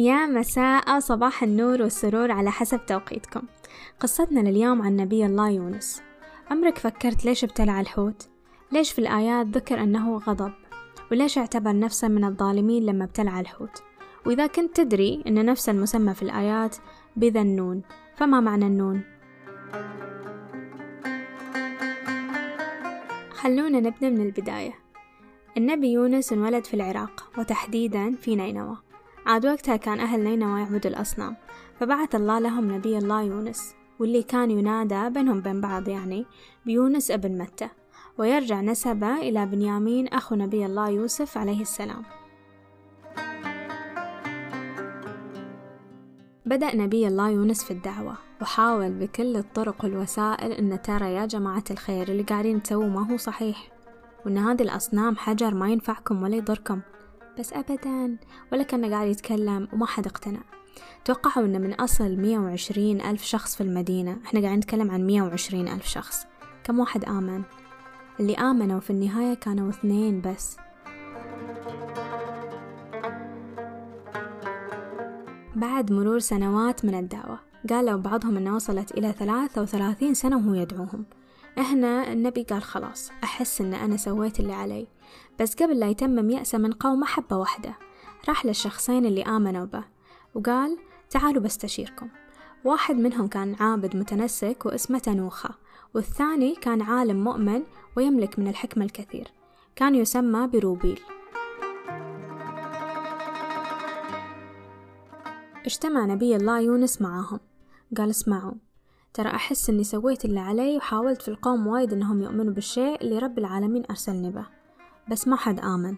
يا مساء صباح النور والسرور على حسب توقيتكم قصتنا لليوم عن نبي الله يونس عمرك فكرت ليش ابتلع الحوت؟ ليش في الآيات ذكر أنه غضب؟ وليش اعتبر نفسه من الظالمين لما ابتلع الحوت؟ وإذا كنت تدري أن نفس المسمى في الآيات بذا النون فما معنى النون؟ خلونا نبدأ من البداية النبي يونس انولد في العراق وتحديدا في نينوى عاد وقتها كان أهل نينوى يعبدوا الأصنام فبعث الله لهم نبي الله يونس واللي كان ينادى بينهم بين بعض يعني بيونس ابن متى ويرجع نسبه إلى بنيامين أخو نبي الله يوسف عليه السلام. بدأ نبي الله يونس في الدعوة وحاول بكل الطرق والوسائل إن ترى يا جماعة الخير اللي قاعدين تسووا ما هو صحيح وإن هذه الأصنام حجر ما ينفعكم ولا يضركم. بس أبدا ولا كان قاعد يتكلم وما حد اقتنع. توقعوا إن من أصل مية وعشرين ألف شخص في المدينة. إحنا قاعدين نتكلم عن مية وعشرين ألف شخص. كم واحد آمن؟ اللي آمنوا في النهاية كانوا اثنين بس. بعد مرور سنوات من الدعوة قالوا بعضهم أنه وصلت إلى ثلاثة وثلاثين سنة وهو يدعوهم. هنا النبي قال خلاص أحس أن أنا سويت اللي علي. بس قبل لا يتمم يأسه من قومه حبة واحدة راح للشخصين اللي آمنوا به وقال تعالوا بستشيركم واحد منهم كان عابد متنسك واسمه تنوخة والثاني كان عالم مؤمن ويملك من الحكمة الكثير كان يسمى بروبيل اجتمع نبي الله يونس معاهم قال اسمعوا ترى أحس أني سويت اللي علي وحاولت في القوم وايد أنهم يؤمنوا بالشيء اللي رب العالمين أرسلني به. بس ما حد آمن.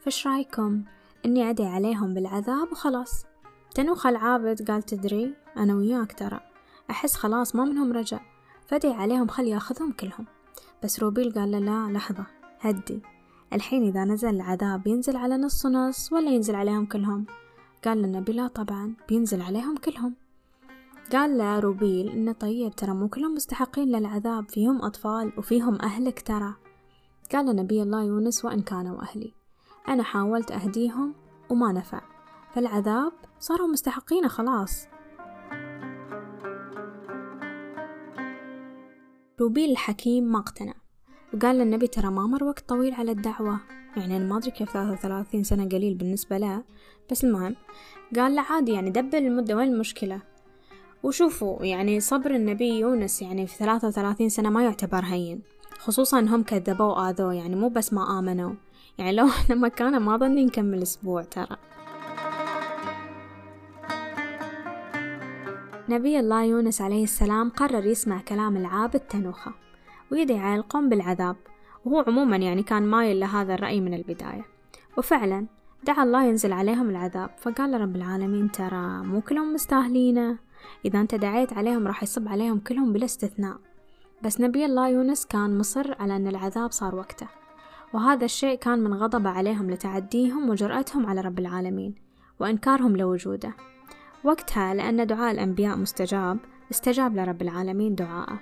فش رأيكم أني أدعي عليهم بالعذاب وخلاص؟ تنوخ العابد قال تدري أنا وياك ترى. أحس خلاص ما منهم رجع. فدعي عليهم خلي يأخذهم كلهم. بس روبيل قال له لا لحظة هدي. الحين إذا نزل العذاب ينزل على نص نص ولا ينزل عليهم كلهم؟ قال للنبي لا طبعا بينزل عليهم كلهم. قال له روبيل إنه طيب ترى مو كلهم مستحقين للعذاب فيهم أطفال وفيهم أهلك ترى. قال نبي الله يونس وإن كانوا أهلي أنا حاولت أهديهم وما نفع. فالعذاب صاروا مستحقين خلاص. روبيل الحكيم ما اقتنع. وقال للنبي ترى ما مر وقت طويل على الدعوة. يعني أنا ما أدري كيف ثلاثة وثلاثين سنة قليل بالنسبة له. بس المهم قال له عادي يعني دبل المدة وين المشكلة؟ وشوفوا يعني صبر النبي يونس يعني في ثلاثة وثلاثين سنة ما يعتبر هين. خصوصا انهم كذبوا وآذوه يعني مو بس ما آمنوا. يعني لو إحنا مكانه ما ظني نكمل أسبوع ترى. نبي الله يونس عليه السلام قرر يسمع كلام العابد تنوخة ويدعي على القوم بالعذاب. وهو عموما يعني كان مايل لهذا الرأي من البداية. وفعلا دعا الله ينزل عليهم العذاب. فقال رب العالمين ترى مو كلهم مستاهلينه؟ إذا أنت دعيت عليهم راح يصب عليهم كلهم بلا استثناء. بس نبي الله يونس كان مصر على أن العذاب صار وقته وهذا الشيء كان من غضبه عليهم لتعديهم وجرأتهم على رب العالمين وإنكارهم لوجوده. وقتها لأن دعاء الأنبياء مستجاب استجاب لرب العالمين دعاءه.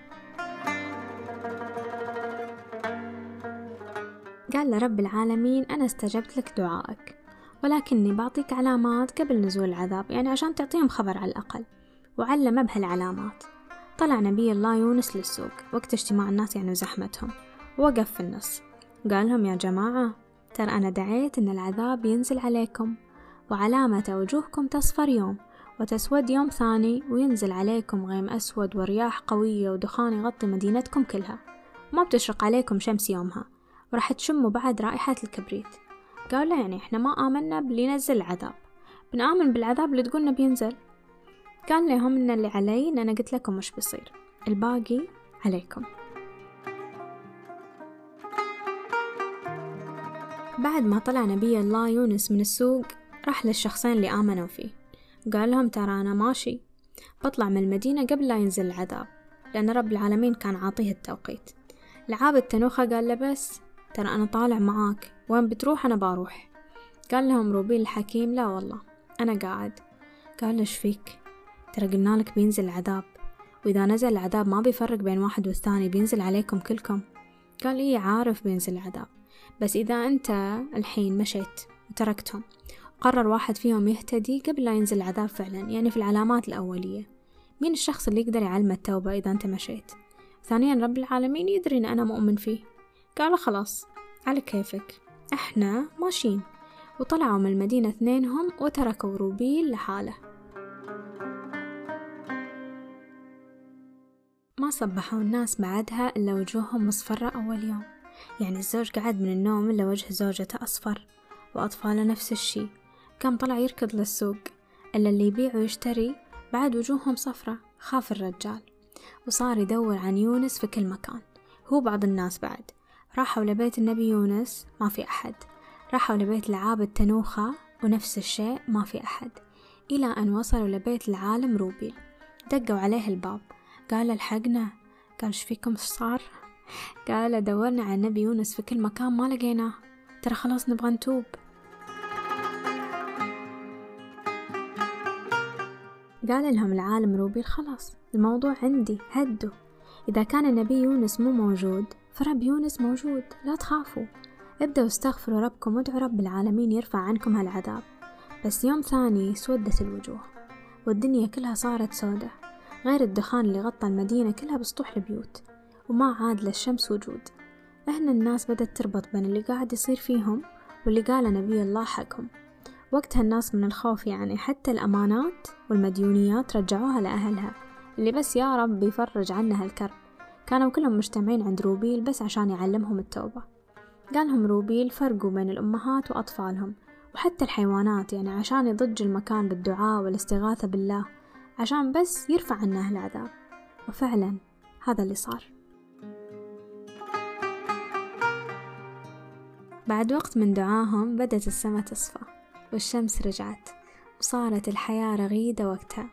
قال لرب العالمين أنا استجبت لك دعائك ولكني بعطيك علامات قبل نزول العذاب يعني عشان تعطيهم خبر على الأقل وعلم بهالعلامات. طلع نبي الله يونس للسوق وقت اجتماع الناس يعني وزحمتهم. ووقف في النص. قال لهم يا جماعة ترى أنا دعيت إن العذاب ينزل عليكم وعلامة وجوهكم تصفر يوم وتسود يوم ثاني وينزل عليكم غيم أسود ورياح قوية ودخان يغطي مدينتكم كلها. ما بتشرق عليكم شمس يومها. وراح تشموا بعد رائحة الكبريت. قال له يعني إحنا ما آمنا باللي ينزل العذاب. بنآمن بالعذاب اللي تقولنا بينزل. قال لهم إن اللي علي إن أنا قلت لكم مش بصير الباقي عليكم. بعد ما طلع نبي الله يونس من السوق راح للشخصين اللي آمنوا فيه. قال لهم ترى أنا ماشي. بطلع من المدينة قبل لا ينزل العذاب لأن رب العالمين كان عاطيه التوقيت. العابد تنوخة قال له بس ترى أنا طالع معاك. وين بتروح؟ أنا بروح. قال لهم روبيل الحكيم لا والله أنا قاعد. قال له فيك؟ ترى قلنا لك بينزل العذاب وإذا نزل العذاب ما بيفرق بين واحد والثاني بينزل عليكم كلكم. قال إيه عارف بينزل العذاب بس إذا أنت الحين مشيت وتركتهم قرر واحد فيهم يهتدي قبل لا ينزل العذاب فعلا يعني في العلامات الأولية. مين الشخص اللي يقدر يعلم التوبة إذا أنت مشيت؟ ثانيا رب العالمين يدري إن أنا مؤمن فيه. قال خلاص على كيفك. إحنا ماشيين. وطلعوا من المدينة اثنينهم وتركوا روبيل لحاله. ما صبحوا الناس بعدها إلا وجوههم مصفرة أول يوم. يعني الزوج قعد من النوم إلا وجه زوجته أصفر وأطفاله نفس الشي كان طلع يركض للسوق. إلا اللي يبيع ويشتري بعد وجوههم صفرة خاف الرجال. وصار يدور عن يونس في كل مكان. هو بعض الناس بعد. راحوا لبيت النبي يونس ما في أحد. راحوا لبيت لعاب التنوخة ونفس الشيء ما في أحد. إلى أن وصلوا لبيت العالم روبيل دقوا عليه الباب. قال الحقنا قال إيش فيكم؟ صار؟ قال دورنا على النبي يونس في كل مكان ما لقيناه ترى خلاص نبغى نتوب. قال لهم العالم روبيل خلاص الموضوع عندي هدوا. إذا كان النبي يونس مو موجود فرب يونس موجود لا تخافوا. ابدأوا استغفروا ربكم وادعوا رب العالمين يرفع عنكم هالعذاب. بس يوم ثاني سودت الوجوه والدنيا كلها صارت سودة. غير الدخان اللي غطى المدينة كلها بسطوح البيوت وما عاد للشمس وجود. هنا الناس بدأت تربط بين اللي قاعد يصير فيهم واللي قاله نبي الله حقهم. وقتها الناس من الخوف يعني حتى الأمانات والمديونيات رجعوها لأهلها اللي بس يا رب يفرج عنها الكرب. كانوا كلهم مجتمعين عند روبيل بس عشان يعلمهم التوبة. قالهم روبيل فرقوا بين الأمهات وأطفالهم وحتى الحيوانات يعني عشان يضج المكان بالدعاء والاستغاثة بالله. عشان بس يرفع عنه العذاب وفعلا هذا اللي صار. بعد وقت من دعاهم بدت السماء تصفى والشمس رجعت وصارت الحياة رغيدة وقتها.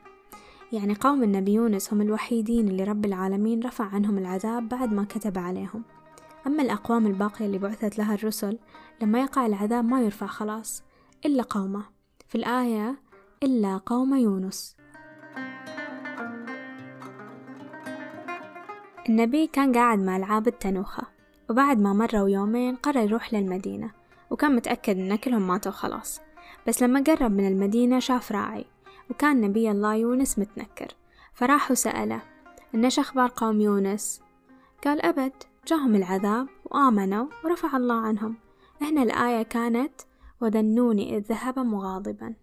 يعني قوم النبي يونس هم الوحيدين اللي رب العالمين رفع عنهم العذاب بعد ما كتب عليهم. أما الأقوام الباقية اللي بعثت لها الرسل لما يقع العذاب ما يرفع خلاص إلا قومه. في الآية إلا قوم يونس. النبي كان قاعد مع العاب التنوخة وبعد ما مروا يومين قرر يروح للمدينة وكان متأكد إن كلهم ماتوا خلاص. بس لما قرب من المدينة شاف راعي وكان نبي الله يونس متنكر فراح وسأله إن أخبار قوم يونس؟ قال أبد جاهم العذاب وآمنوا ورفع الله عنهم. هنا الآية كانت وذنوني إذ ذهب مغاضبا.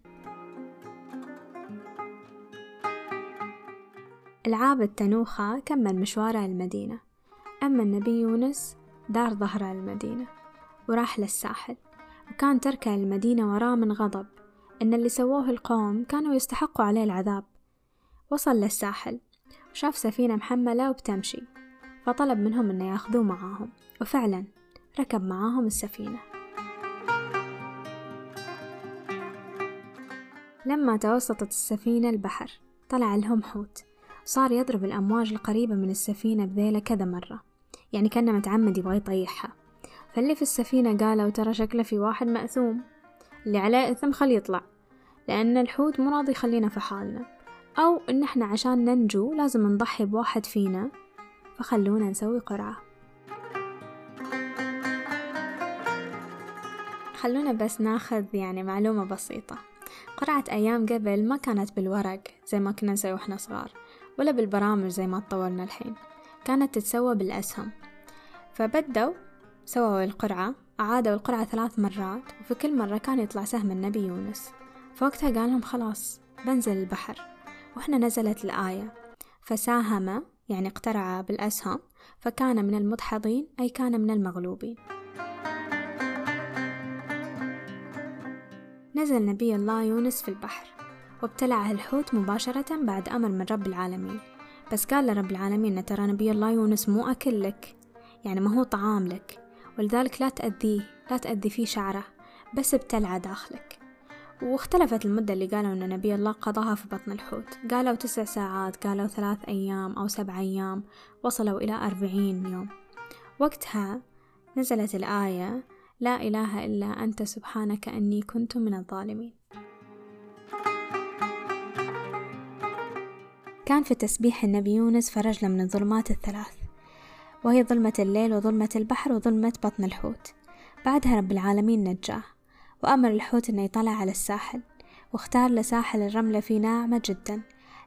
ألعاب التنوخة كمل مشواره المدينة. أما النبي يونس دار ظهره المدينة وراح للساحل وكان تركه المدينة وراه من غضب. إن اللي سووه القوم كانوا يستحقوا عليه العذاب. وصل للساحل وشاف سفينة محملة وبتمشي. فطلب منهم إنه ياخذوه معاهم وفعلا ركب معاهم السفينة. لما توسطت السفينة البحر طلع لهم حوت. صار يضرب الأمواج القريبة من السفينة بذيلة كذا مرة يعني كان متعمد يبغى يطيحها. فاللي في السفينة قالوا ترى شكله في واحد مأثوم. اللي عليه إثم خليه يطلع لأن الحوت مو راضي يخلينا في حالنا. أو إن إحنا عشان ننجو لازم نضحي بواحد فينا فخلونا نسوي قرعة. خلونا بس ناخذ يعني معلومة بسيطة. قرعة أيام قبل ما كانت بالورق زي ما كنا نسوي وإحنا صغار. ولا بالبرامج زي ما تطورنا الحين كانت تتسوى بالأسهم. فبدوا سووا القرعة أعادوا القرعة ثلاث مرات وفي كل مرة كان يطلع سهم النبي يونس. فوقتها قال لهم خلاص بنزل البحر. وهنا نزلت الآية. فساهم يعني اقترع بالأسهم فكان من المدحضين أي كان من المغلوبين. نزل نبي الله يونس في البحر. وابتلعه الحوت مباشرة بعد أمر من رب العالمين. بس قال لرب العالمين ترى نبي الله يونس مو أكل لك يعني ما هو طعام لك ولذلك لا تأذيه لا تأذي فيه شعره بس ابتلعه داخلك. واختلفت المدة اللي قالوا أن نبي الله قضاها في بطن الحوت. قالوا تسع ساعات قالوا ثلاث أيام أو سبع أيام وصلوا إلى أربعين يوم. وقتها نزلت الآية لا إله إلا أنت سبحانك أني كنت من الظالمين. كان في تسبيح النبي يونس فرجنا من الظلمات الثلاث وهي ظلمة الليل وظلمة البحر وظلمة بطن الحوت. بعدها رب العالمين نجاه وأمر الحوت أنه يطلع على الساحل واختار لساحل الرملة فيه ناعمة جدا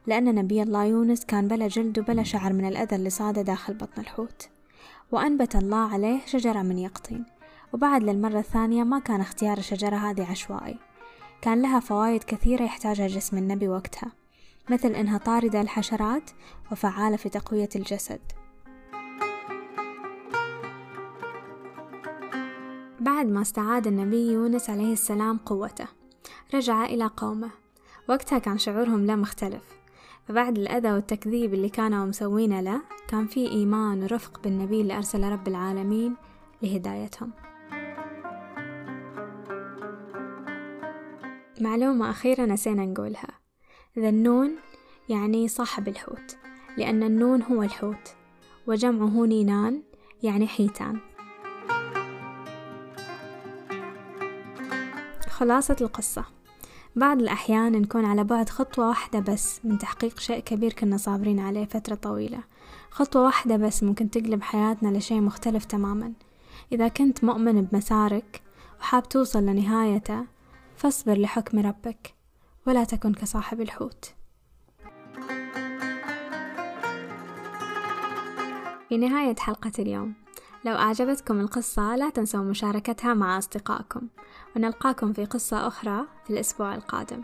لأن نبي الله يونس كان بلا جلد وبلا شعر من الأذى اللي صاده داخل بطن الحوت. وأنبت الله عليه شجرة من يقطين وبعد للمرة الثانية ما كان اختيار الشجرة هذه عشوائي. كان لها فوائد كثيرة يحتاجها جسم النبي وقتها. مثل إنها طاردة الحشرات وفعالة في تقوية الجسد. بعد ما استعاد النبي يونس عليه السلام قوته رجع إلى قومه. وقتها كان شعورهم لا مختلف. فبعد الأذى والتكذيب اللي كانوا مسوينه له كان في إيمان ورفق بالنبي اللي أرسل رب العالمين لهدايتهم. معلومة أخيرة نسينا نقولها. ذنون يعني صاحب الحوت لأن النون هو الحوت وجمعه نينان يعني حيتان. خلاصة القصة. بعض الأحيان نكون على بعد خطوة واحدة بس من تحقيق شيء كبير كنا صابرين عليه فترة طويلة. خطوة واحدة بس ممكن تقلب حياتنا لشيء مختلف تماما. إذا كنت مؤمن بمسارك وحاب توصل لنهايته فاصبر لحكم ربك. ولا تكن كصاحب الحوت. في نهاية حلقة اليوم لو أعجبتكم القصة لا تنسوا مشاركتها مع أصدقائكم ونلقاكم في قصة أخرى في الأسبوع القادم.